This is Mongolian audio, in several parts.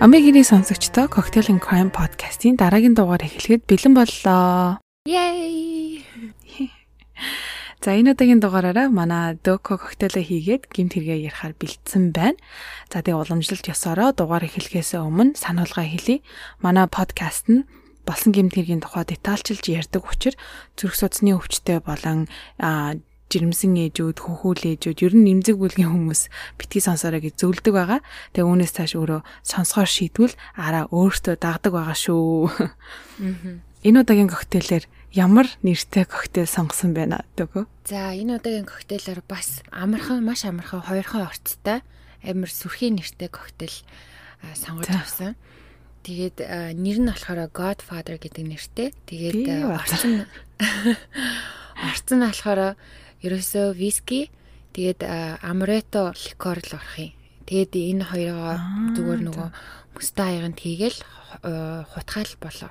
Амигиний сонсогчдоо Cocktail and Crime podcast-ийн дараагийн дугаар эхлэхэд бэлэн боллоо. Yay! За энэ удаагийн дугаараараа манай Доко коктейлээ хийгээд гимт хэрэгээ ярихаар бэлдсэн байна. За тэгээ уламжлалт ёсороо дугаар эхлэхээс өмнө сануулга хэлье. Манай подкаст нь болсон гимт хэргийн тухай детальчилж ярьдаг учраас зүрх судасны өвчтөй болон жирэмсэн ээжүүд, хөнхүүл ээжүүд, ер нь нэмзэг бүлгийн хүмүүс битгий сонсороо гэж зөвлөдөг байгаа. Тэгээ үүнээс цааш өөрөө сонсгоор шийдвэл араа өөртөө дагдаг байгаа шүү. Энэ удаагийн коктейлээр ямар нэртэй коктейл сонгосон байна дөгөө? За энэ удаагийн коктейлээр бас амархан, маш амархан хоёрхан орцтой амар сүрхий нэртэй коктейл сонгож авсан. Тэгээд нэр нь болохоор Godfather гэдэг нэртэй. Тэгээд орцсон орцсон нь болохоор ерөөсөө виски тэгээд амрето ликор л орох юм. Тэгээд энэ хоёроо зүгээр нөгөө мөстө хаяганд хийгээл хутгаал болоо.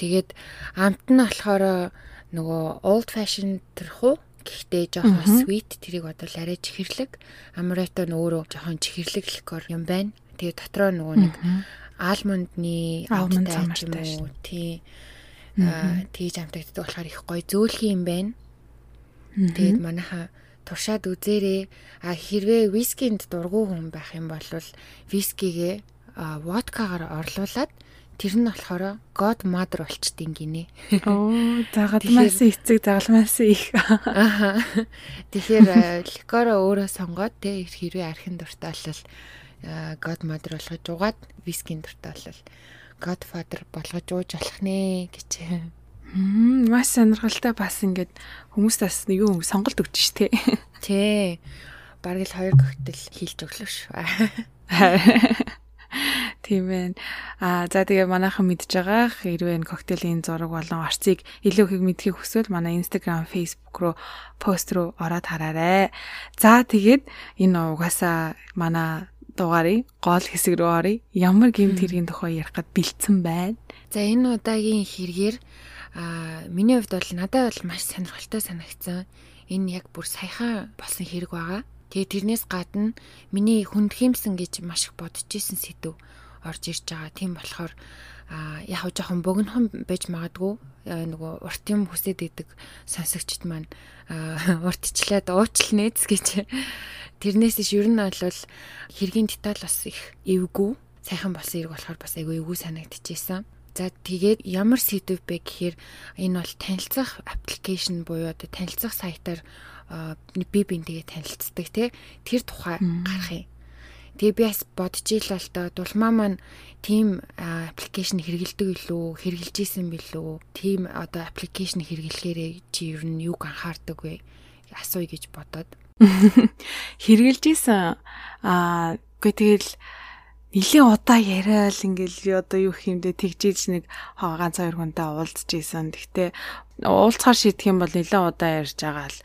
Тэгээд амт нь болохоор нөгөө old fashion тэрхүү гэхдээ жоохон sweet тэрийг бодвол арай чихэрлэг. Амрето нь өөрөө жоохон чихэрлэг ликор юм байна. Тэгээд дотроо нөгөө нэг алмондны алмонд юм уу? тий. Тийж амтагддаг болохоор их гоё зөөлхий юм байна. Тэгээд манайха туршаад үзээрэй. А хэрвээ вискинд дургу хүн байх юм бол вискигээ водкагаар орлуулад тэр нь болохоор God Mother болчтiin гинэ. Оо, загалмаас эцэг загалмаас их. Аха. Тэгэхээр ликоро өөрөө сонгоод тэ хэрвээ архин дуртай бол God Mother болгож угаад вискийн дуртай бол Godfather болгож ууж болох нэ гэж. Мм маш сонирхолтой бас ингээд хүмүүс бас юу сонголт өгч ш тээ. Тий. Бараг л хоёр коктейл хийлж өглөө ш. Тийм ээ. Аа за тэгээ манайхан мэдж байгаа хэрвээ энэ коктейлийн зураг болон орцыг илүү их мэдхийг хүсвэл манай Instagram, Facebook руу пост руу ороод хараарай. За тэгээд энэ угаасаа манай дугаарыг гол хэсэг рүү оръё. Ямар гэмт хэргийн тухай ярих гэд бэлдсэн байна. За энэ удаагийн хэрэгээр Аа миний хувьд бол надад бол маш сонирхолтой санагдсан. Энэ яг бүр саяхан болсон хэрэг байгаа. Тэгээ тэрнээс гадна миний хүндхиймсэн гэж маш их бодож исэн сэдв орж ирж байгаа. Тийм болохоор а яг жоохон богинохон байж магадгүй нөгөө урт юм хүсэж идэг сонсогчд маань уртчлаад уучлал нээц гэж тэрнээс иш ер нь бол хэргийн деталь бас их эвгүй сайхан болсон хэрэг болохоор бас айгүй эвгүй санагдчихсэн. За тэгээд ямар сэдв бэ гэхээр энэ бол танилцах аппликейшн буюу одоо танилцах сайтаар би бинтэйгээ танилцдаг тий тэр тухай гарах юм. Тэгээ би бас бодож ил л да дулмаа маань team аппликейшн хэрэгэлдэг илүү хэрэгжилж исэн билүү? Team одоо аппликейшн хэрэглэхээр чи ер нь юг анхаардаг вэ? Асууя гэж бодоод. Хэрэгжилж исэн аа үгүй тэгэл нилээ удаа яриад ингээл одоо юу бэ тэгжээж нэг ганц хоёр хүнтэй уулзж ийсэн. Гэхдээ уулзахаар шийдэх юм бол нэлээд удаа ярьж байгаа л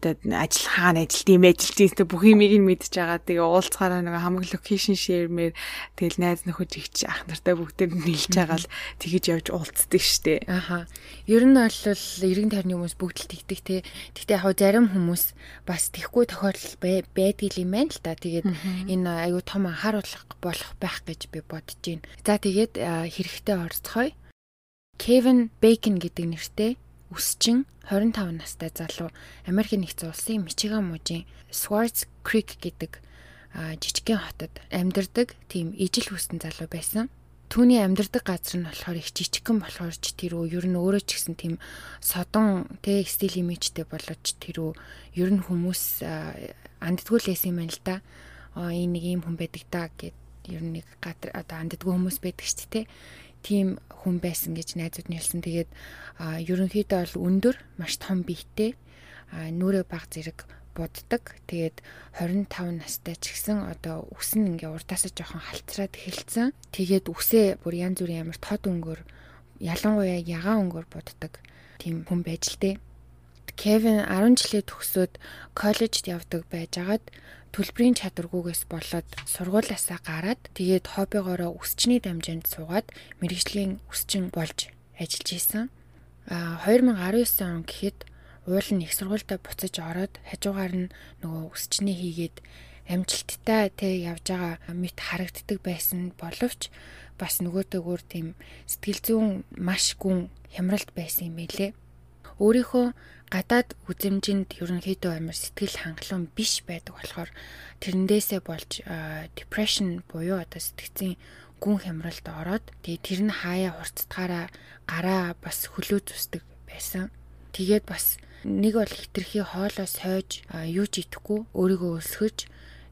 тэгээд ажил хаана ажилт юм ажилт юмтэй бүх юмыг нь мэдж байгаа. Тэгээ уулзахаараа нэг хамаг локейшн шеэрмээр тэгэл найз нөхөж ихч ах нартай бүгдээр нийлж байгаа л тэгэж явж уулздаг штэ. Аха. Ер нь бол эргэн тойрны хүмүүс бүгд л тэгдэг те. Гэхдээ яг зарим хүмүүс бас тэхгүй тохиолдол байдаг юм байна л та. Тэгээд энэ аюу том анхааруулах болох байх гэж би бодож байна. За тэгээд хэрэгтэй орцгоё. Кевин Бейкон гэдэг нэртэй өсчин 25 настай залуу Америк нэгдсэн улсын Мичиган мужийн Swartz Creek гэдэг жижигхэн хотод амьдардаг тийм ижил хүссэн залуу байсан. Түүний амьдардаг газар нь болохоор их жижигхэн болохоор ч тэр үү ер нь өөрөө ч гэсэн тийм содон тэ стил имижтэй болоод тэр үү ер нь хүмүүс анддгүүлээс юм байна л да. Аа энэ нэг юм хүн байдаг та гэд ер нь нэг гадар одоо анддггүй хүмүүс байдаг ч тэ тийм хүн байсан гэж найзууд нь хэлсэн. Тэгээд ерөнхийдөө бол өндөр, маш том биетэй, нүрээ баг зэрэг буддаг. Тэгээд 25 настай ч гэсэн одоо үс нь ингээ урдаасаа жоохон халтраад эхэлсэн. Тэгээд үсээ бүр янз бүрийн ямар тод өнгөөр ялангуяа ягаан өнгөөр буддаг тийм хүн байж л дээ. Кевин 10 жилээ төгсөөд коллежд явдаг байжгаад төлбөрийн чадваргүйгээс болоод сургуулиасаа гараад тэгээд хоббигоороо өсчний дамжаанд суугаад мэрэгжлийн өсчин болж ажиллаж исэн. А 2019 он гэхэд уул нь их сургуультай буцаж ороод хажуугаар нь нөгөө өсчний хийгээд амжилттай тэ явж байгаа мэт харагддаг байсан боловч бас нөгөөтэйгүр тийм сэтгэл зүйн маш гүн хямралт байсан юм байлээ. Өөрийнхөө гадаад үзэмжинд ерөнхийдөө амар сэтгэл хангалуун биш байдаг болохоор тэрэндээсээ болж depression буюу одоо сэтгцийн гүн хямралд ороод тэгээ тэр нь хаяа хурцтгаараа гараа бас хөлөө зүсдэг байсан. Тэгээд бас нэг бол хитрхи хоолоо сойж юу ч идэхгүй өөрийгөө өсгөж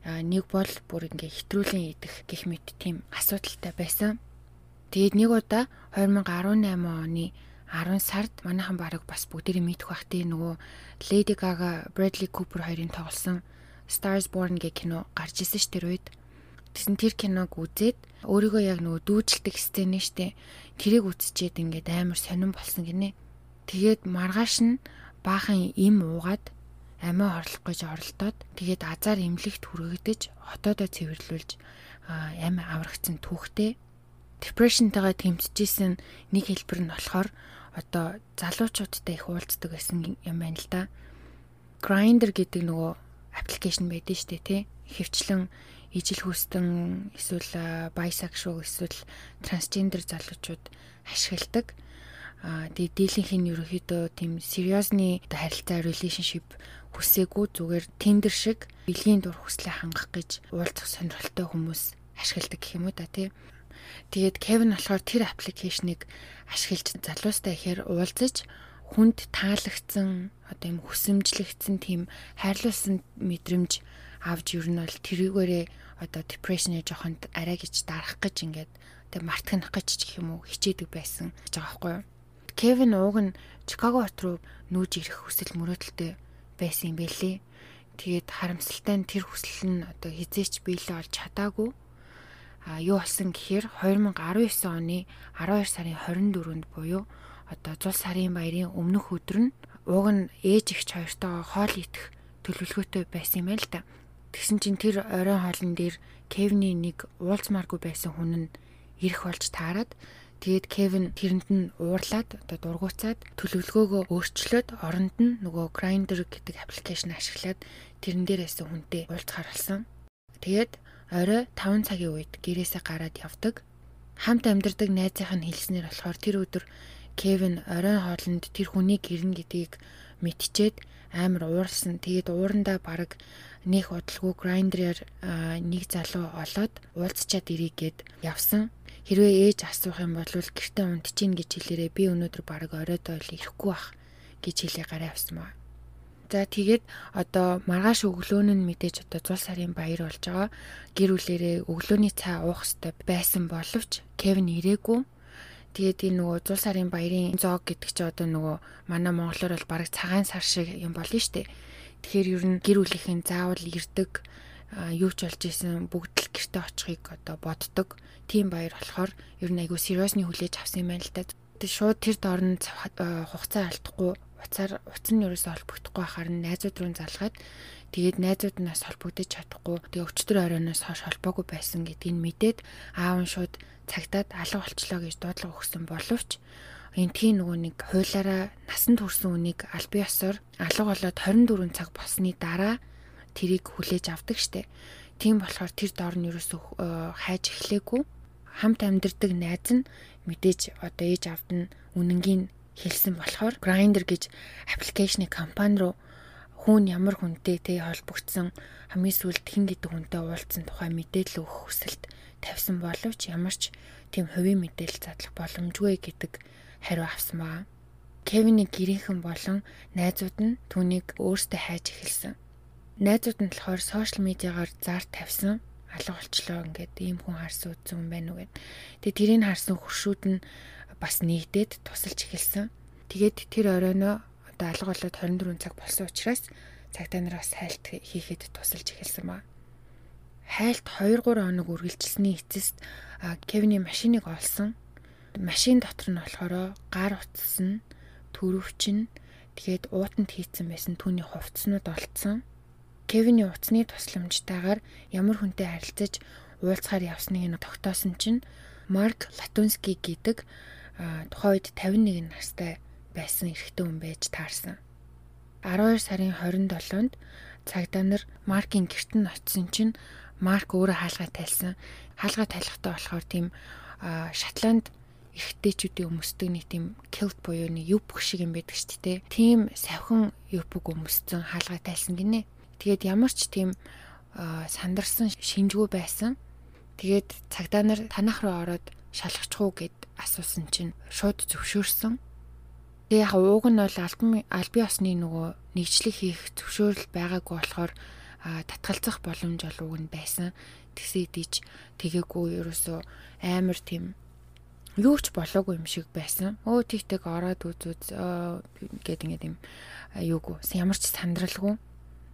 нэг бол бүр ингээ хитрүүлэн идэх гих мэт тийм асуудалтай байсан. Тэгээд нэг удаа 2018 оны 10 сард манайхан баг бас бүгдээрээ мэдэх бах тий нөгөө Lady Gaga, Bradley Cooper хоёрын тоглосон Stars Born гэх кино гарч исэн ш тэр үед. Тэсэн тэр киног үзээд өөрийгөө яг нөгөө дүүжилдэг сцен нь штэ. Тэрийг үзчихэд ингээд амар сонирн болсон гинэ. Тэгээд маргааш нь баахан им уугаад амиа орлох гэж оролдоод тэгээд азар эмнэлэгт хүргэгдэж хотоодоо цэвэрлүүлж амиа аврагцсан түүхтэй депрешнтэйгээ тэмцэжсэн нэг хэлбэр нь болохоор одоо залуучуудтай их уулздаг байсан юм байна л да. Grindr гэдэг нөгөө аппликейшн байдаг шүү дээ тий. Хөвчлэн ижил хүстэн эсвэл bisexual эсвэл трансгендер залуучууд ашигладаг. Аа тэгээ дийлэнх нь ерөөхдөө тийм сериосны харилцаа relationship хүсээгүй зүгээр тендер шиг бэлгийн дур хүслээ хангах гэж уулзах сонирхолтой хүмүүс ашигладаг гэх юм уу да тий. Тэгээд Кевин болохоор тэр аппликейшнийг ашиглаж залуустай ихээр уулзаж хүнд таалагдсан одоо юм хүсэмжлэгдсэн тийм хайрлуулсан мэдрэмж авч юу нь бол тэрүүгээрээ одоо депрешнээ жоохон арай гэж дарах гэж ингээд тэг мартахнах гэж гэх юм уу хичээдэг байсан гэж байгаа байхгүй юу. Кевин ууг нь Чикаго хот руу нүүж ирэх хүсэл мөрөөдөлтэй байсан юм бэлээ. Тэгээд харамсалтай нь тэр хүсэл нь одоо хизээч биелээ олж чадаагүй. А юу болсон гэхээр 2019 оны 12 сарын 24-нд буюу одоо зул сарын баярын өмнөх өдөр нь ууг нь ээж ихч хоёртойгоо хоол идэх төлөвлөгөөтэй байсан юм байна л да. Тэгсэн чинь тэр оройн хоолн дээр Кевний нэг уулзмааргүй байсан хүн нь ирэх болж таарад Тэгээд Кевин тэрэнд нь уурлаад одоо дургуцаад төлөвлөгөөгөө өөрчлөөд оронд нь нөгөө Grindr гэдэг аппликейшн ашиглаад тэрэн дээрээс хүнтэй уулзахаар болсон. Тэгээд орой 5 цагийн үед гэрээсээ гараад явдаг. Хамт амьдардаг найзынх нь хэлснээр болохоор тэр өдөр Кевин оройн хоолнд тэр хүнийг гэрнэ гэдгийг мэдчихэд амар уурсан. Тэгээд уурандаа баг нэх бодлого Grindr-аар нэг залуу олоод уулзчаад ирэх гээд явсан. Хэрвээ ээж асуух юм бол гэртээ унтчихин гэж хэлээрээ би өнөөдөр баг оройд ойл ирэхгүй бах гэж хэлээ гараа авсан маа. За тэгээд одоо маргааш өглөөн нь мэдээж одоо зул сарын баяр болж байгаа. Гэр бүлэрээ өглөөний цай уух хэрэгтэй байсан боловч Кевин ирээгүй. Тэгээд энэ нөгөө зул сарын баярын зоог гэдэг чи одоо нөгөө манай монголоор бол баг цагаан сар шиг юм болно штэ. Тэгэхээр ер нь гэр бүлийнхэн заавал ирдэг юу ч болж исэн бүгд л гэрте очихыг одоо боддог. Тийм баяр болохоор ер нь айгүй сериосны хүлээж авсан юм байна л да. Тэг шууд тэр доор нь хугацаа алдахгүй уцаар уц нь ерөөсөө холбогдохгүй байхаар нь найзууд руу залгаад тэгээд найзууд нас холбогдож чадахгүй тэгээ өчтөр оройноос хойш холбоогүй байсан гэдгийг мэдээд аав нь шууд цагтаад алга болчлоо гэж дуудлага өгсөн боловч энэ тийм нөгөө нэг хуулаараа насанд хүрсэн үнийг аль бие ёсоор алга болоод 24 цаг болсны дараа тэрийг хүлээж авдаг штеп. Тийм болохоор тэр дор нь ерөөсөө э, хайж эхлэегүй. Хамт амьдардаг найз нь мэдээж одоо ээж авд нь үнэнгийн хэлсэн болохоор Grindr гэж аппликейшны компани руу хүн ямар хүнтэй тэ холбогдсон хамгийн сүүлд хэн гэдэг хүнтэй уулзсан тухай мэдээлэл өгөх хүсэлт тавьсан боловч ямар ч тийм хувийн мэдээлэл задлах боломжгүй гэдэг хариу авсан баа. Кевиний гэрийнхэн болон найзууд нь түүнийг өөртөө хайж эхэлсэн найзууд нь болохоор сошиал медиагаар зар тавьсан алга болчлоо ингээд ийм хүн харсан үзсэн юм байна уу гэд. Тэгээ тэрийг харсан хуршүүд нь бас нэгдээд тусалж эхэлсэн. Тэгээд тэр оройноо одоо алга болоод 24 цаг болсон учраас цагтаа нараас хайлт хийхэд тусалж эхэлсэн ба. Хайлт 2 3 хоног үргэлжилсэний эцэст Кевиний машиныг олсон. Машин дотор нь болохоор гар утас нь төрөвч нь тэгээд уутанд хийцэн байсан түүний хувцснууд олцсон. Кевиний утасны тусламжтайгаар ямар хүнтэй харилцаж уулзахаар явсныг нь тогтоосон чинь Марк Латунский гэдэг тухайн үед 51 настай байсан эрэгтэй хүн байж таарсан. 12 сарын 27-нд цагдаа нар Маркийн герт нь очисон чинь Марк өөрөө хаалгаа тайлсан. Хаалгаа тайлахтаа болохоор тийм Шотланд эрэгтэйчүүдийн өмсдөг нэг тийм kilt буюу нэг юпг шиг юм байдаг шүү дээ. Тийм савхан юпг өмссөн хаалгаа тайлсан гинэ. Тэгээд ямар ч тийм сандарсан шинжгүй байсан. Тэгээд цагдаа нар танах руу ороод шалгачих уу гэд асуусан чинь шууд зөвшөөрсөн. Тэгээ яг ууг нь бол албан ёсны нөгөө нэгжлэг хийх зөвшөөрөл байгаагүй болохоор татгалзах боломж бол уг нь байсан. Тэгсээ диж тэгээгүй ерөөсөө амар тийм юу ч болоогүй юм шиг байсан. Өө тэгтэг ороод үзүүз гээд ингээд юм юугүй ямар ч сандралгүй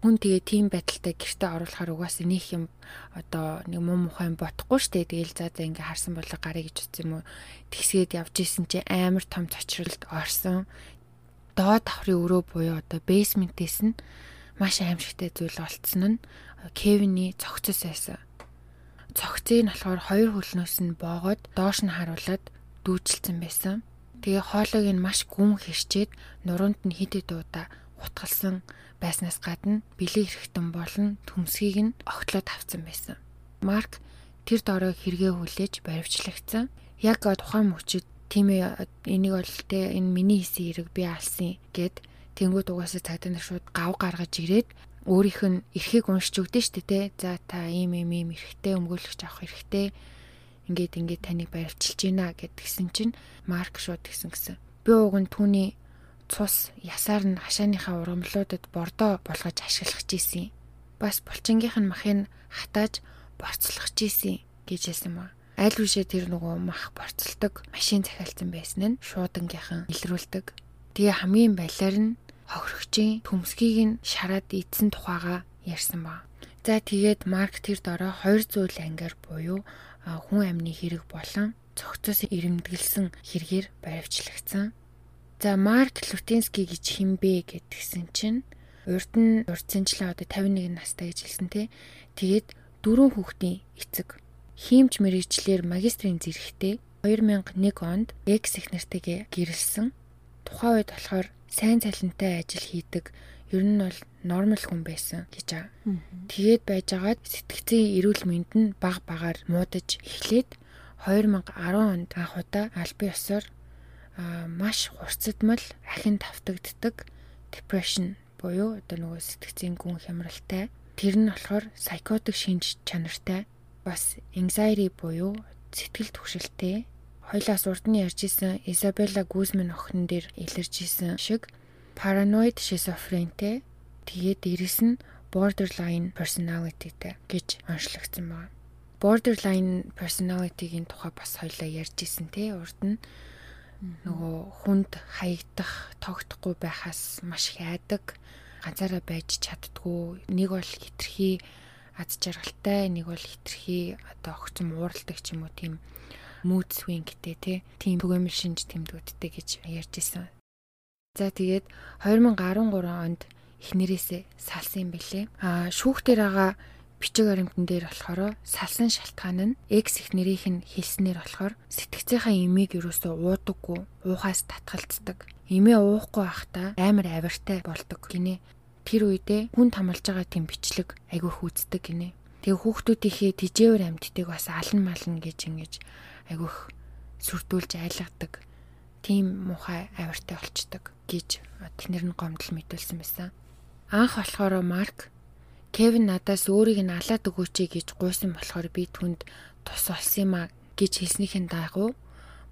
хүн тэгээ тийм байдалтай гэрте оруулахаар угаасаа нөх юм одоо нэг муу мухай бодохгүй штэ. Тэгээл за за ингээ харсан болоо гарыг гэж утсан юм уу? Тэгсгээд явж исэн чи амар том цочролд орсон. Доод давхрын өрөө буюу одоо бейсментээс нь маш аимшигтай зүйл болцсон нь Кевиний цогцос байсан. Цогцыг нь болохоор хоёр хөлнөөс нь боогод доош нь харуулад дүүжилсэн байсан. Тэгээ хоолойг нь маш гүн хэрчээд нуруунд нь хидэд удаа утгалсан байснаас гадна бэлэг хэрэгтэн болон төмсгийг нь огтлоод авсан байсан. Марк тэр дорой хэрэгээ хүлээж баривчлагдсан. Яг тухайн мөчид тийм энийг бол те энэ миний хийсэн хэрэг би алсан гэд тэнгууд угаасаа цагдаа нар шууд гав гаргаж ирээд өөрийнх нь эрхийг уншиж өгдөө штэ те. За та ийм ийм ийм эрхтэй өмгөөлөгч авах эрхтэй ингээд ингээд таныг баривчилж байна гэдгсэн чинь Марк шууд гисэн гисэн. Би уг нь түүний цус ясаар нь хашааныхаа ургамлуудад бордоо болгож ашиглах гэсэн. Бас булчингийнх нь махыг хатааж борцлох гэсэн гэж хэлсэн ба. Аль үшээ тэр нөгөө мах борцолдог машин захиалсан байсан нь шуудангийнхан илрүүлдэг. Тэгээ хамгийн балиар нь хохирогчийн төмсгийг нь шараад ийдсэн тухайга ярьсан ба. За тэгээд Марк тэр дорой 200 ангиар буюу хүн амны хэрэг болон цогцос ирэмдгэлсэн хэрэгээр баривчлагдсан. За Марк Лютенский гэж хинбэ гэдгсэн чинь урд нь урдсанчлаа одоо 51 настай гэж хэлсэн те. Тэгээд дөрөв хүүхдийн эцэг хиймч мэрэгчлэр магистрийн зэрэгтэй 2001 онд экс их нартайгээ гэрэлсэн. Тухайн үед болохоор сайн цалинтай ажил хийдэг ер нь бол нормал хүн байсан гэж аа. Тэгээд байжгаад сэтгцийн эрүүл мэнд нь баг багаар муудаж эхлээд 2010 онд анх удаа албан ёсоор маш хурцдмал ахин тавтагддаг depression буюу одоо нөгөө сэтгцийн гүн хямралтай тэр нь болохоор psychotic шинж чанартай бас anxiety буюу сэтгэл түгшилтэй хоёлаас урд нь ярьж исэн Изабелла Гузман охин дээр илэрж исэн шиг paranoid schizophreniaтэй тэгээд дэрэс нь borderline personalityтэй гэж онцлогдсон байна. Borderline personality-гийн тухай бас хоёлаа ярьж исэн те урд нь нөгөө хүнд хаягдах, тогтохгүй байхаас маш их айдаг, ганцаараа байж чаддгүй. Нэг бол хитрхи аз жаргалтай, нэг бол хитрхи одоо огцом ууралдаг ч юм уу тийм mood swing гэдэг тий. Тийм түгээмэл шинж тэмдгүүдтэй гэж ярьж исэн. За тэгээд 2013 онд эхнэрээсээ салсан юм бэлээ. Аа шүүхтэр байгаа бичиг баримтан дээр болохоор салсан шалтгаан нь экс их нэрийнх нь хэлснээр болохоор сэтгцийнхаа имийг юусоо уудаггүй уухаас татгалцдаг. Имээ уухгүй байхдаа амар авиртай болдог гинэ. Тэр үедээ хүн тамалж байгаа тийм бичлэг айгүй хүүцдэг гинэ. Тэгээ хүүхдүүдийнхээ тижээвэр амьдтыг бас алан мална гэж ингэж айгүйх сүрдүүлж айлгадаг. Тийм муухай авиртай болчдөг гэж тэхнэр нь гомдол мэдүүлсэн байсан. Анх болохоор Марк Кевин надаас өөрийг нь алаад өгөөч гэж гуйсан болохоор би түнд тус олсон юм а гэж хэлснийхэн дагуу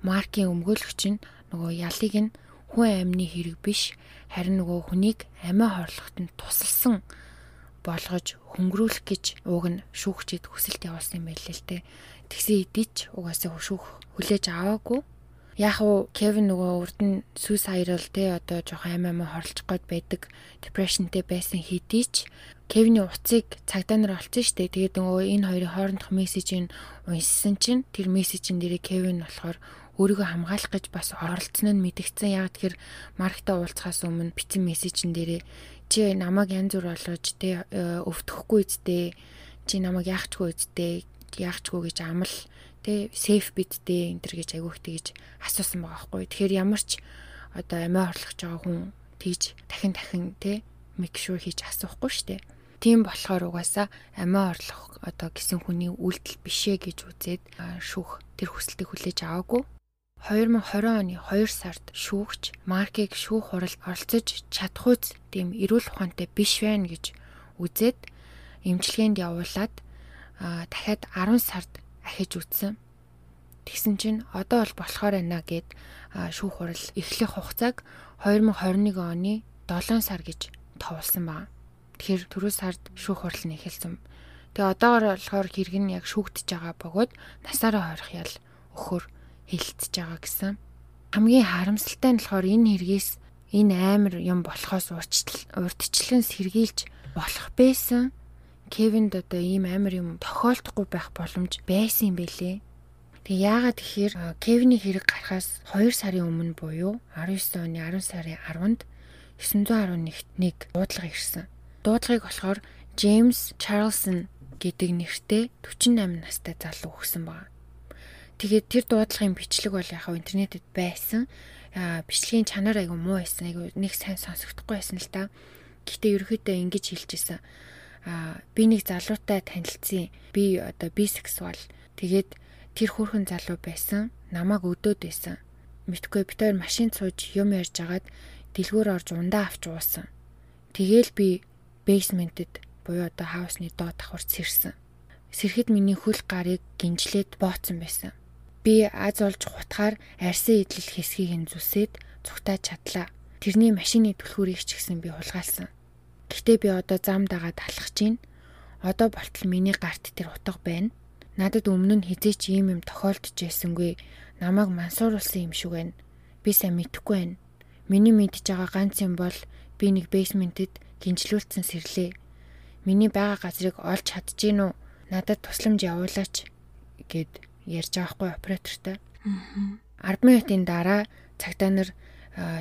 Маркийн өмгөөлөгч нь нөгөө ялыг нь хүн амны хэрэг биш харин нөгөө хүнийг амиа хорлоход нь тусалсан болгож хөнгөрүүлэх гэж ууг нь шүүгчэд хүсэлт явуулсан юм байлээ л те. Тэгсэн идэж угаасаа шүүх хүлээж аваагүй Яг уу Кевин нөгөө урд нь suicidal те одоо жоохон амиа амиа хорлох гээд байдаг depressionтэй байсан хэдий ч Кевиний утсыг цагдаа нар олцсон шүү дээ. Тэгээд нөгөө энэ хоёрын хоорондох мессежийг уншсан чинь тэр мессежин дээрээ Кевин болохоор өөрийгөө хамгаалах гэж бас оролцсон нь мэдгдсэн. Яг тэгэхээр маркетаа уулзахаас өмнө бичсэн мессежин дээрээ чи намайг янз бүр болгож те өвтөхгүй үсттэй чи намайг яахчгүй үсттэй яахчгүй гэж амал тэ сейф бидтэй энэ төр гэж айгүйх тэгж асуусан байгаа байхгүй. Тэгэхээр ямар ч одоо амиа хорлох жоо хүн тэгж дахин дахин те make sure хийж асуухгүй штэ. Тийм болохоор угаасаа амиа орлох одоо гисэн хүний үйлдэл бишээ гэж үзээд шүүх тэр хүсэлтийг хүлээж аваагүй. 2020 оны 2 сард шүүгч маркийг шүүх хуралд оролцож чадхуйц тийм эрүүл ухаантай биш байна гэж үзээд эмчилгээнд явуулаад дахиад 10 сард ахиж үтсэн. Тэгсэн чинь одоо бол болохоор байна гэд шүүх хурал эхлэх хугацааг 2021 оны 7 сар гэж товлсон баг. Тэгэхээр түрүү сард шүүх хурал нь эхэлсэн. Тэгээ одоогор болохоор хэрэг нь яг шүүгдэж байгаа бөгөөд насаараа хойрох ял өхөр хилцэж байгаа гэсэн. Хамгийн харамсалтай нь болохоор энэ хэрэгээс энэ амар юм болохоос урдчлан сэргийлж болох байсан. Кевинд одоо ийм амар юм тохиолдохгүй байх боломж байсан юм бэлээ. Тэг яагаад тэгэхээр Кевиний хэрэг гарахаас 2 сарын өмнө буюу 19 оны 10 сарын 10-нд 911-т нэг дуудлага ирсэн. Дуудлагыг болохоор Джеймс Чарлсон гэдэг нэртэй 48 настай залуу өгсөн байна. Тэгээд тэр дуудлагын бичлэг бол яг интернетэд байсан. Бичлэгийн чанар айгу муу байсан. Айгу нэг сайн сонсогдохгүй байсан л та. Гэхдээ ерөөхдөө ингэж хэлжсэн. Аа би нэг залуутай танилцсан. Би одоо бисексуал. Тэгээд тэр хүүхэн залуу байсан. Намааг өдөөд байсан. Мэдхгүй бид хоёр машин цууж юм ярьж агаад дэлгүүр орж ундаа авч уусан. Тэгээл би бейсментэд буюу одоо хаусны доод давхарт сэрсэн. Сэрхэд миний хөл гарыг гинжлээд бооцсон байсан. Би аз олж хутгаар арьсан идэл хэсгийг нь зүсээд цугтааж чадлаа. Тэрний машины түлхүүрийг ч гэсэн би хулгайлсан. Гэхдээ би одоо зам дагаад алхаж гин. Одоо болтол миний гарт тэр утга байна. Надад өмнө нь хизээч ийм юм тохиолдож байсангүй. Намайг мансууруулсан юм шиг байна. Би сайн мэдэхгүй байна. Миний мэдж байгаа ганц юм бол би нэг бейсментэд гинжлүүлсэн сэрлээ. Миний байгаа газрыг олж чадчихэв үү? Надад тусламж явуулаач гэд ярьж байгаа хгүй оператортой. Аа. 10 минутын дараа цагдаа нар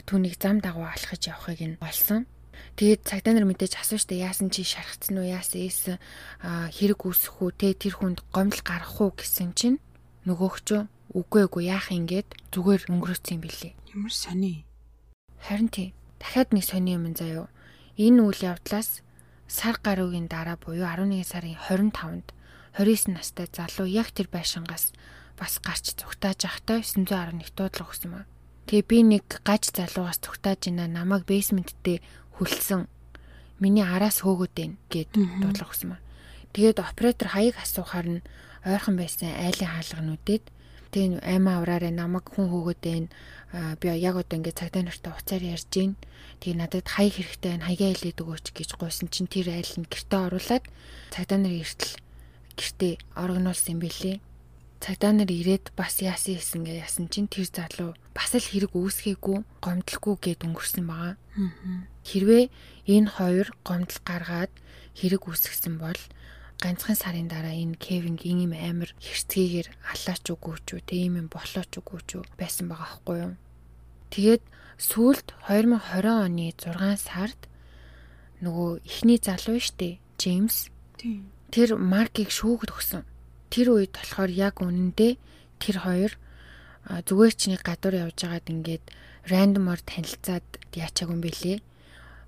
түүнийг зам дагуу алхаж явахыг нь олсон. Тэгээд цагдаа нар мэдээж асууж штэ яасан чи шархацсан уу яасан ийсэн хэрэг үүсэх үү те тэр хүнд гомдол гарах уу гэсэн чинь нөгөөгчөө үгүй эгүй яах ингээд зүгээр өнгөрөөцсөн билий. Ямар сони. Харин тий. Дахиад нэг сони юм заяо. Энэ үйл явдлаас сар гаруйгийн дараа буюу 11 сарын 25-нд 29 настай залуу яг тэр байшингаас бас гарч зүгтааж ахтай 911 дуудлага өгсөн маа. Тэгээ би нэг гаж залуугаас зүгтааж ийна намайг бейсменттэй хүлсэн. Миний араас хөөгöd байна гэд дуудлага өгсөн маа. Тэгээд оператор хаяг асуухаар нь ойрхон байсан айлын хаалга нүдэд тэгээ аймаа авраараа намайг хүн хөөгöd байна. Би яг одоо ингээд цагдаа нартай уцаар ярьж гин. Тэгээ надад хаяг хэрэгтэй байна. Хаягаа хэлээд өгөөч гэж гуйсан чинь тэр айл нь гэртээ оруулаад цагдаа нар иртэл гэртээ орогнуулсан юм билээ. Цагдаа нар ирээд бас яасан хийсэн гэж ясан чинь тэр залуу бас л хэрэг үүсгээгүй гомдлохгүй гэд өнгөрсөн байгаа. Хэрвээ энэ хоёр гомдол гаргаад хэрэг үүсгэсэн бол ганцхан сарын дараа энэ Кевинг ийм амир хэрцгийгээр алаач үгүй ч үү тийм юм болооч үгүй ч үү байсан байгаа аахгүй юу. Тэгээд сүүлд 2020 оны 6 сард нөгөө ихний залуу штэ Джеймс. Тэр маркийг шүүгд өгсөн. Тэр үед болохоор яг үнэндээ тэр хоёр зүгээр ч нэг гадуур явж байгаад ингээд рандомор танилцаад яачаагүй юм бэлээ.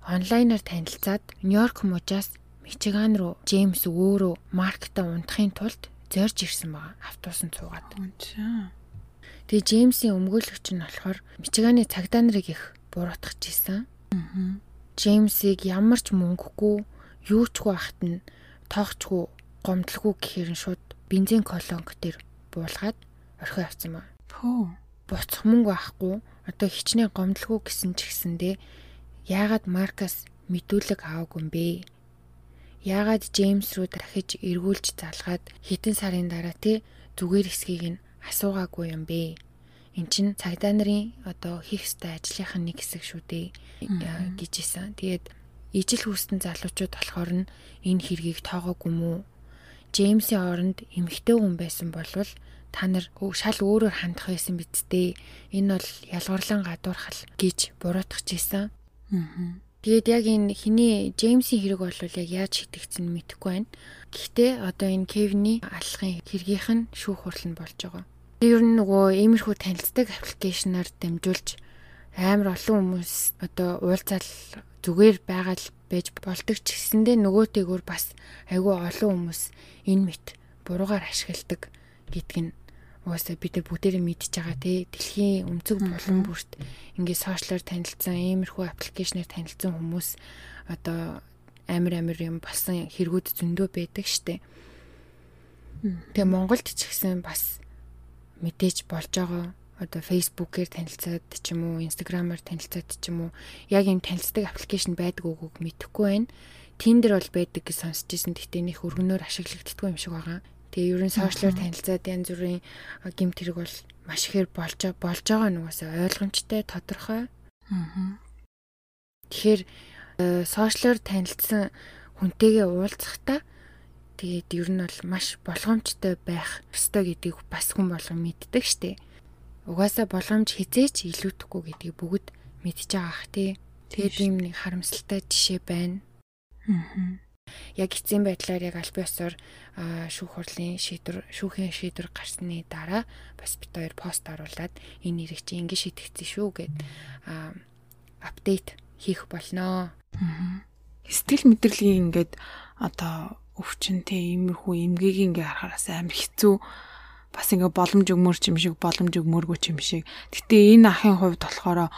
Онлайнаар танилцаад Нью-Йорк мужаас Мичиган руу Джеймс өөрөө маркта унтахын тулд зорж ирсэн байгаа. Автобусанд цуугаад. Тэгээ Джеймсийн өмгөөлөгч нь болохоор Мичиганы цагдаа нарыг их буруутгаж исэн. Джеймсийг ямар ч мөнгөгүй юу ч байхад нь тоогчгүй гомдлгүй гэхээр нь шууд бензин колонк дээр буулгаад орхио авсан маа. Пөө. Буцах мөнгө байхгүй. Одоо хичнээн гомдлгүй гэсэн ч гэсэндээ яагаад Маркас мэдүүлэг аваагүй юм бэ? Яагаад Джеймс рүү дахиж эргүүлж залгаад хитэн сарын дараа те зүгээр хэсгийг нь асуугаагүй юм бэ? Эн чин цагдаа нарын одоо хийх ёстой ажлынх нь нэг хэсэг шүү дээ гэж исэн. Тэгээд ижил хүүстэн залуучууд болохоор нь энэ хэргийг тоогоогүй мүү? Джеймсийн оронд эмэгтэй хүн байсан болвол та нар шал өөрөөр хандах байсан биз дээ. Энэ бол ялгарлан гадуурхал гэж буруутгаж исэн. Аа. Тэгээд яг энэ хиний Джеймсийн хэрэг бол яг яаж шийтгцэн мэдэхгүй байна. Гэхдээ одоо энэ Кевний аллахын хэргийнх нь шүүх хурал нь болж байгаа. Ер нь нөгөө иймэрхүү танилцдаг аппликейшнаар дамжуулж амар олон хүмүүс одоо уулзаал зүгээр байгаад байж болдог ч гэсэндээ нөгөөтэйгөр бас айгүй олон хүмүүс энэ мэт буруугаар ашигладаг гэдг нь угаасаа бид нар бүгдээрээ мэдж байгаа тий дэлхийн өмцөг булан бүрт ингээд сошиалор танилцсан иймэрхүү аппликейшнээр танилцсан хүмүүс одоо амар амар юм болсон хэрэгүүд зөндөө байдаг штэ. Тэгээ Монголд ч гэсэн бас мэдээж болж байгаа одоо Facebook-ээр танилцаад ч юм уу, Instagram-аар танилцаад ч юм уу, яг юм танилцдаг аппликейшн байдаг үгүйг мэдэхгүй байна. Tinder бол байдаг гэж сонсч ирсэн. Гэхдээ нөх өргөнөөр ашиглагддаггүй юм шиг байгаа. Тэгээ ерөн сошиалор танилцаад янз бүрийн гимт хэрэг бол маш ихээр болж болж байгаа нь угаасаа ойлгомжтой, тодорхой. Аа. Тэгэхээр э, сошиалор танилцсан хүнтэйгээ уулзахдаа тэгээд ер нь бол маш болгоомжтой байх ёстой гэдгийг бас хүн болгон мэддэг штеп угаасаа боломж хизээч илүүдэхгүй гэдгийг бүгд мэдж байгаа ах тий. Тэгээд ийм нэг харамсалтай жишээ байна. Аа. Яг эцсийн байдлаар яг аль биесээр шүүх хурлын шийдвэр шүүхийн шийдвэр гарсны дараа бас бит хоёр пост оруулад энэ нэрийг чи ингэ шийдэгдсэн шүү гэд апдейт хийх болноо. Сэтгэл мэдрэлгийн ингээд одоо өвчнөтэй иймэрхүү эмгээг ингээ харахаас амар хэцүү бас ингээ боломж өгмөр ч юм шиг боломж өгмөргүй ч юм шиг. Гэтэ энэ ахын хувьд болохоор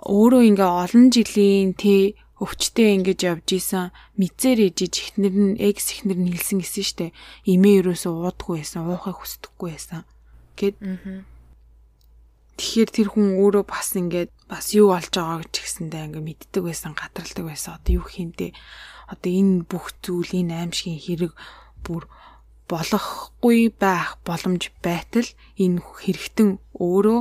өөрөө ингээ олон жилийн тэ өвчтэй ингэж явж исэн мэдзэр ижиж ихнэр нь экс ихнэр нь хэлсэн гэсэн штэ. Имээ ерөөсөө уудаггүй байсан, уухыг хүсдэггүй байсан. Гэт. Тэгэхээр тэр хүн өөрөө бас ингээд бас юу болж байгааг ч гэсэндээ ингээ мэддэг байсан, гадралдаг байсан. Одоо юу хийндээ одоо энэ бүх зүйл энэ аимшигын хэрэг бүр болохгүй байх боломж байтал энэ хэрэгтэн өөрөө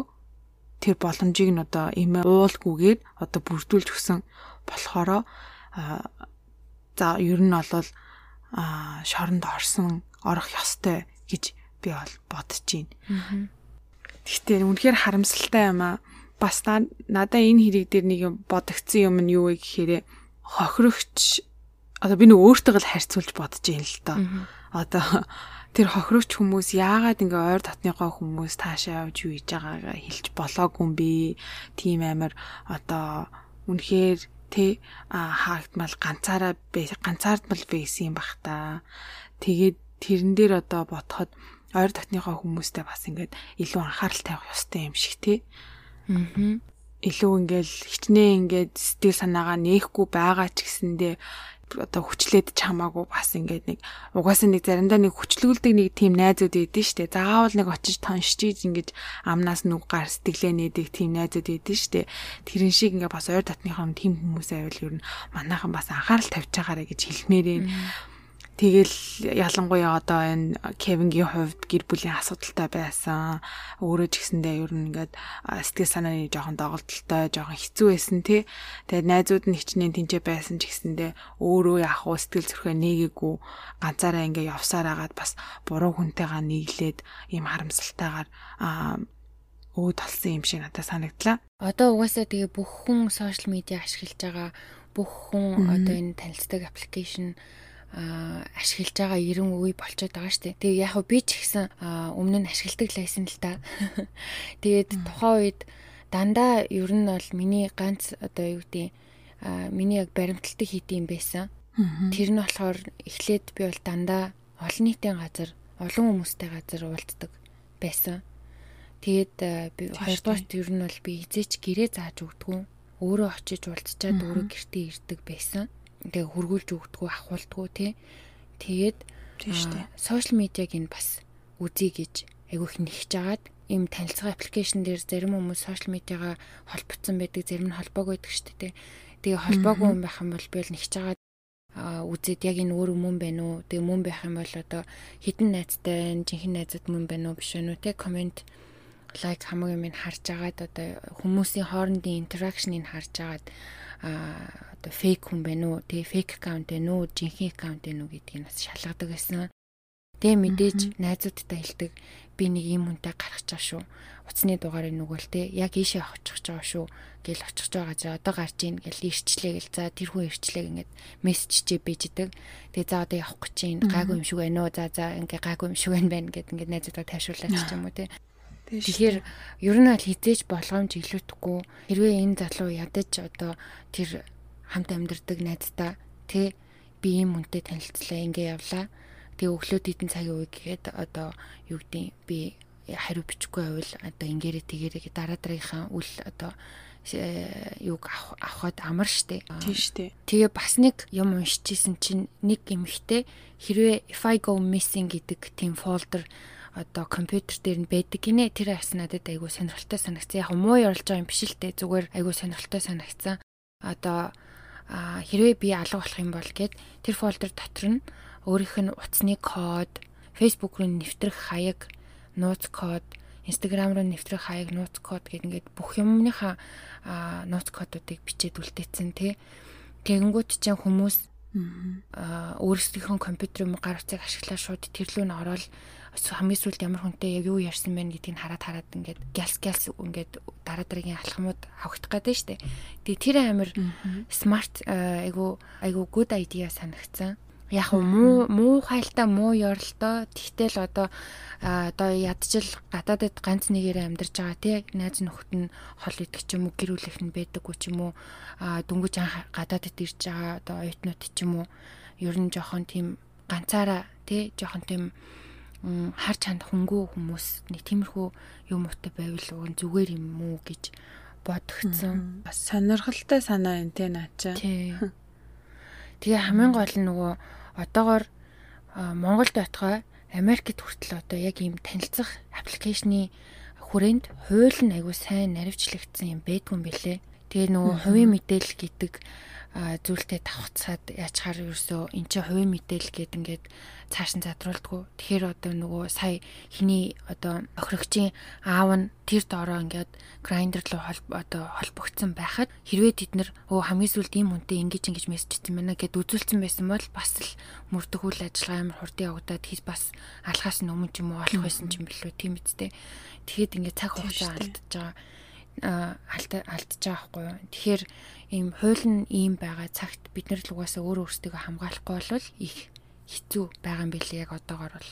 тэр боломжийг нь одоо эмээ уулгүйгээр одоо бүрдүүлж өгсөн болохоро за ер нь бол шоронд орсон орох ёстой гэж би бол бодож байна. Гэхдээ үнэхээр харамсалтай юм аа. Бас надаа энэ хэрэг дээр нэг бодогдсон юм нь юу вэ гэхээр хохирогч одоо би нэг өөртөө л харьцуулж бодож юм л доо одоо тэр хохирогч хүмүүс яагаад ингээ ойр татныхоо хүмүүс таашаа явж юу хийж байгаагаа хэлж болоогүй юм бэ? Тим амир одоо үнэхээр тэ хаагдмал ганцаараа ганцаардмал байсан юм бах та. Тэгээд тэрэн дээр одоо ботход ойр татныхоо хүмүүстэй бас ингээд илүү анхаарал тавих ёстой юм шиг тий. Аа. Илүү ингээл хичнээн ингээд сэтгэл санаагаа нээхгүй байгаа ч гэсэндээ одоо хүчлээд ч хамаагүй бас ингээд нэг угаасаа нэг заримдаа нэг хүчлүүлдэг нэг тийм найзууд идэв штэ. Заавал нэг очиж тоншчиж ингэж амнаас нүг гар сэтгэлээ нээдэг тийм найзууд идэв штэ. Тэрэн шиг ингээд бас ойр татныхаа тийм хүмүүс байвал ер нь манайхан бас анхаарал тавьж байгаарэ гэж хэлмээрээ. Mm -hmm Тэгэл ялангуяа одоо энэ Кевингийн хувьд гэр бүлийн асуудалтай байсан. Өөрөө ч гэсэндээ ер нь ингээд сэтгэл санааны жоохон доголдолтой, жоохон хэцүү байсан тий. Тэгээд найзууд нь хичнээн тэнцээ байсан ч гэсэндээ өөрөө яах вэ сэтгэл зүрхээ нээгээгүй ганцаараа ингээд явсаар агаад бас буруу хүнтэйгээ нийлээд ийм харамсалтайгаар өөд толсон юм шиг надад санагдлаа. Одоо угаасаа тэгээ бүх хүн сошиал медиа ашиглаж байгаа бүх хүн одоо энэ танилцдаг аппликейшн ашиглаж байгаа 90 үе болчиход байгаа шүү дээ. Тэгээ яг хөө би ч ихсэн өмнө нь ашигладаг лайсэн л та. Тэгээд тухайн үед дандаа ер нь бол миний ганц одоо юу гэдэг миний яг баримталдаг хийд юм байсан. Тэр нь болохоор эхлээд би бол дандаа олон нийтийн газар, олон хүмүүстэй газар уулздаг байсан. Тэгээд би хоёрдугаарт ер нь бол би хизээч гэрээ зааж өгдөггүй. Өөрөө очиж уулзчаад өөрөө гэртээ ирдэг байсан ингээ хургуулж өгдөггүй ахуулдаггүй тий. Тэгээд сошиал медиаг энэ бас үзье гэж айгүйх нэгж агаад ийм танилцах аппликейшн дээр зарим хүмүүс сошиал медиагаа холбогдсон байдаг, зарим нь холбоогүй байдаг шүү дээ. Тэгээ холбоогүй юм байх юм бол би л нэгж агаад үзээд яг энэ өөр мөн байна уу? Тэгээ мөн байх юм бол одоо хідэн найзтай, жинхэнэ найзад мөн байна уу биш үү? Тэ комент лайк хамаагүй юм харж агаад одоо хүмүүсийн хоорондын интеракшныг харж агаад одоо фейк хүн байна уу? Тэгээ фейк аккаунт байна уу жинхэнэ аккаунт байна уу гэдгийг бас шалгадаг байсан. Тэгээ мэдээж найзуудтай хэлдэг би нэг юм хүнтэй гарах чаа шүү. Уцны дугаарыг нүгэл те яг ийшээ очих чаа шүү гэл очих байгаа. За одоо гарч ийн гэл ирчлээ гэл. За тэр хүн ирчлээ ингээд мессежчээ бийждэг. Тэгээ за одоо явах гэж чинь гайгүй юм шиг байна уу? За за ингээ гайгүй юм шиг байна гэд ингээд найзуудаа тайшруулаач ч юм уу те. Тэгэхээр ер нь аль хизээж болгоомж илүүтэхгүй хэрвээ энэ залуу ядаж одоо тэр хамт амьдардаг найздаа тэ би ийм үнтэй танилцлаа ингээ явлаа. Тэгээ өглөө дидэн цагийн үе гэхэд одоо юу гэдэг би хариу бичихгүй байвал одоо ингээрэ тэгэрэ дараа дараагийнхаа үл одоо юг авахад амар штэ. Тийм штэ. Тэгээ бас нэг юм уншижсэн чинь нэг эмхтэй хэрвээ if I go missing гэдэг тийм folder одоо компьютер дээр нь байдаг гинэ. Тэр бас надад айгүй сонирхолтой санагцсан. Яг муу ярилж байгаа юм биш л дээ. Зүгээр айгүй сонирхолтой санагцсан. Одоо хэрвээ би алга болох юм бол гэд тэр фолдер дотор нь өөрийнх нь утасны код, Facebook руу нэвтрэх хаяг, нууц код, Instagram руу нэвтрэх хаяг, нууц код гэд ингээд бүх юмныхаа нууц кодуудыг бичээд үлдээсэн тий. Тэгэнгүүт чинь хүмүүс аа өөрсдийнхөө компьютерын гар утсыг ашиглаад шууд тэр рүү н ороод хамгийн сүүлд ямар хүнтэй яг юу ярьсан бэ гэдгийг хараад хараад ингээд гэлс гэлс ингээд дараа дараагийн алхамуд авахдах гэдэг нь штэ. Тэгээ тэр амир смарт айгу айгу good idea санагцсан. Яг муу муу хайлтаа муу ёролтой тэгтэл одоо одоо ядчил гадаадд ганц нэгээрээ амьдарч байгаа тий найз нөхөд нь хол идэх ч юм уу гэр бүлийнх нь байдаггүй ч юм уу дөнгөж гадаадд ирж байгаа одоо оюутнууд ч юм уу ер нь жоохон тийм ганцаараа тий жоохон тийм харж ханд хөнгөө хүмүүс нэг тиймэрхүү юм ууттай байвал уг нь зүгээр юм уу гэж бодгцсон. Бас сонирхолтой санаа юм те наача. Тэгээ хамгийн гол нь нөгөө одоогор Монголд байтугай Америкт хүртэл одоо яг ийм танилцах аппликейшны хүрээнд хууль нь айгүй сайн наривчлагдсан юм байдгүй юм бэлээ. Тэгээ нөгөө хувийн мэдээлэл гэдэг зүйлтэй давхцаад яачаар ерөөсөө эн чинь хувийн мэдээлэл гээд ингээд цааш нь задруулдаггүй. Тэгэхээр одоо нөгөө сая хиний одоо охирогчийн аав нь тэр доороо ингээд грайндер руу одоо холбогдсон байхад хэрвээ тэд нар өө хамгийн сүүлд ийм хүнтэй ингэж ингэж мессеж хийсэн байна гэд үзүүлсэн байсан бол бас л мөрдөх үйл ажиллагаа амар хурдан явагдаад хий бас алхаас нь өмнө ч юм уу олох байсан ч юм билүү тийм үстэй. Тэгэхэд ингээд цаг хугацаа алдчихж байгаа алдчихж байгаа байхгүй юу. Тэгэхээр ийм хууль нь ийм байгаа цагт бид нар л угаасаа өөр өөрсдөө хамгаалахгүй бол их хэцүү байгаа юм билээ яг одоогор бол.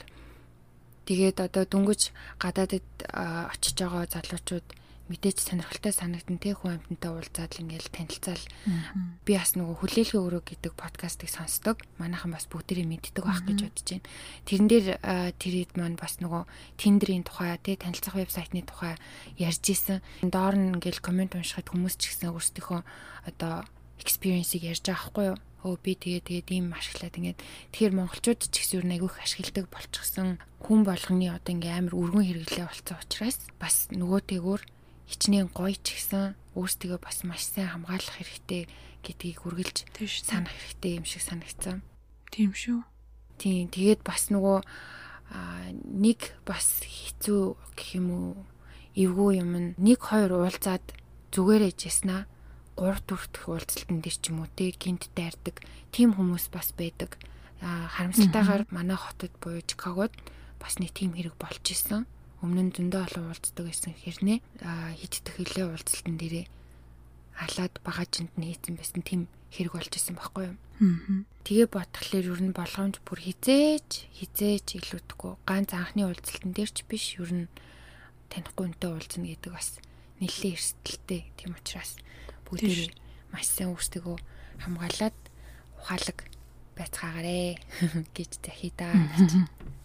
Тэгээд одоо дүнгэж гадаадд очиж байгаа залуучууд мэдээж сонирхолтой санагдсан те хүн амьтантай уулзаад ингээл танилцаал би бас нөгөө хүлээлгээ өрөө гэдэг подкастыг сонсдог. Манайхан бас бүгдээрээ мэддэг байх гэж бодож байна. Тэрэн дээр тэрэд маань бас нөгөө Tinder-ийн тухай те танилцах вебсайтны тухай ярьж исэн. Доор нь ингээл комент уншихад хүмүүс ч гэсэн өөрсдийнхөө одоо experience-ийг ярьж байгаа хгүй юу? өө би тэгээ тэгээ ийм ашиглаад ингээд тэгэхээр монголчууд ч гэсэн юу айгүйх ашигладаг болчихсон хүн болгоны одоо ингээ амар өргөн хэрэглээ болцсон учраас бас нөгөөтэйгөр хичнээн гоё ч гэсэн өөрсдөө бас маш сайн хамгаалах хэрэгтэй гэдгийг үргэлж санах хэрэгтэй юм шиг санагцсан. Тийм шүү. Тийм тэгээд бас нөгөө нэг бас хэцүү гэх юм уу эвгүй юм нэг хоёр уулзаад зүгээрээ жиснаа 3 4 дэх уулзалтан дээр ч юм уу те гинт дайрдаг тийм хүмүүс бас байдаг. Харамсалтайгаар манай хотод буюу Чикагод бас нэг тийм хэрэг болж исэн. Өмнө нь зөндөө олон уулздаг байсан хэрнээ хиддэх хилээ уулзалтан дээрээ халаад багажинд нь хийсэн байсан тийм хэрэг болж исэн байхгүй юу. Тэгээ бодглохлоор ер нь болгоомж бүр хизээж хизээж илүүдэхгүй ганц анхны уулзалтан дээр ч биш ер нь танихгүй үнтэй уулзна гэдэг бас нэлээд эрсдэлтэй тийм учраас бүгдээ маш сайн өөрсдөө хамгаалаад ухаалаг байцгаагаарэ гэж захидаа гэж.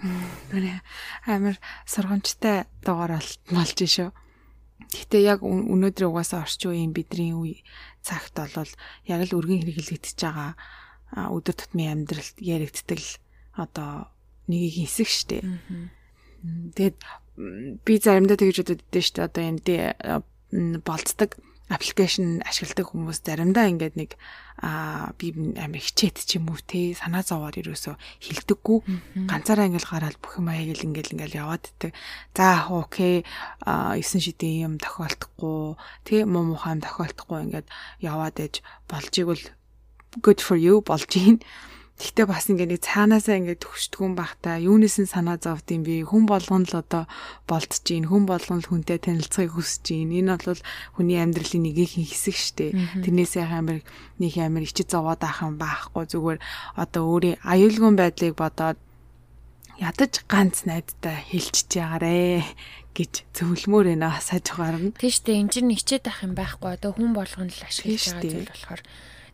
Гэнэ амар сургамжтай дугаар болж шүү. Гэтэ яг өнөөдөр угаасаа орчин үеийн бидний үе цагт бол яг л өргөн хэрэглэгдэж байгаа өдөр тутмын амьдралд яригддаг одоо нэг хэсэг штэ. Тэгэд би заримдаа тэгж бодод өгдөө штэ одоо энэ болцдог аппликейшн ашигладаг хүмүүс заримдаа ингээд нэг аа би амар хичээт ч юм уу те санаа зовоор ерөөсө хилдэггүй ганцаараа ингээл гараад бүх юм аяг л ингээл ингээл яваад иддэг. За окей а 9 шидийн юм тохиолдохгүй те муу муухай юм тохиолдохгүй ингээд яваад ээж болж игэл good for you болж ийн. Гэхдээ бас ингээ нэг цаанаасаа ингээ төгсдгүн бахта юунээс нь санаа зовд юм бэ? Хүн болгон л одоо болцож гин, хүн болгон л хүнтэй танилцахыг хүсэж гин. Энэ бол хүний амьдралын нэг их хэсэг штэ. Тэрнээсээ амар нэг амар ичид зовоод ахын байхгүй зүгээр одоо өөрийн аюулгүй байдлыг бодоод ядаж ганц найдтай хэлчихэж ягаарэ гэж зөвлөмөр ээ хасааж гарна. Тийш үү энэ чинь хичээд ах юм байхгүй одоо хүн болгоно л ашиглаж байгаа зүйл болохоор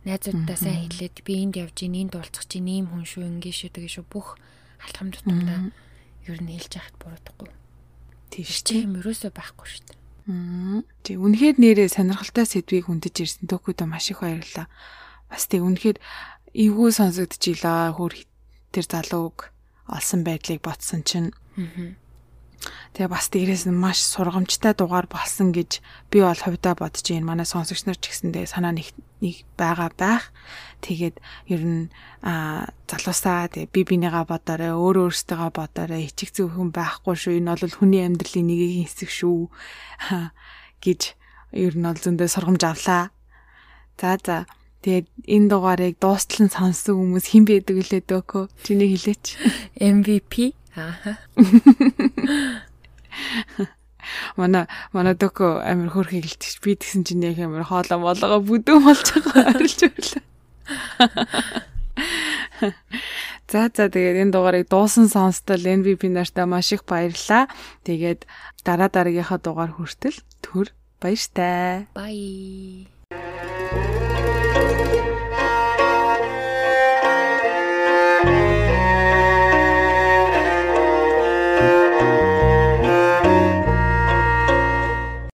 найзуудаа сайн хэлээд би энд явж ийн энд уулзах чинь ийм хүн шүү ингэ шүү тэгээ шүү бүх алхам тутамдаа ер нь хэлж яхад буруудахгүй. Тийш чи юм ерөөсөө байхгүй шүү дээ. Аа. Тэг үнэхээр нэрээ сонирхолтой сэдвийг хүндэж ирсэн төгөөдөө маш их баярлалаа. Бас тэг үнэхээр эвгүй сонсогдчихлаа хөр тэр залууг олсон байдлыг ботсон чинь. Аа Тэгээ бас дээрээс нь маш сургамжтай дугаар болсон гэж би бол хувьдаа бодож байна. Манай сонсогч нар ч гэсэндээ санаа нэг нэг байгаа байх. Тэгээд ер нь а залуусаа тэгээ би бинийгаа бодоорой, өөр өөртөө бодоорой, ичих зөвхөн байхгүй шүү. Энэ бол хүний амьдралын нэг хэсэг шүү гэж ер нь бол зөндөө сургамж авлаа. За за Тэгээд энэ дугаарыг дуустал нь сонссон хүмүүс хэн байдаг вүлээ дөөхөө? Чиний хэлээч. MVP Аа. Манай манай дөкө амир хөрхийг хэлчих. Би тэгсэн чинь яг амир хоолоо молгоо бүдүүн болж байгаа харилж байлаа. За за тэгээд энэ дугаарыг дуусан сонстол MVP нартаа маш их баярлаа. Тэгээд дараа дараагийнхаа дугаар хүртэл төр баяртай. Bye.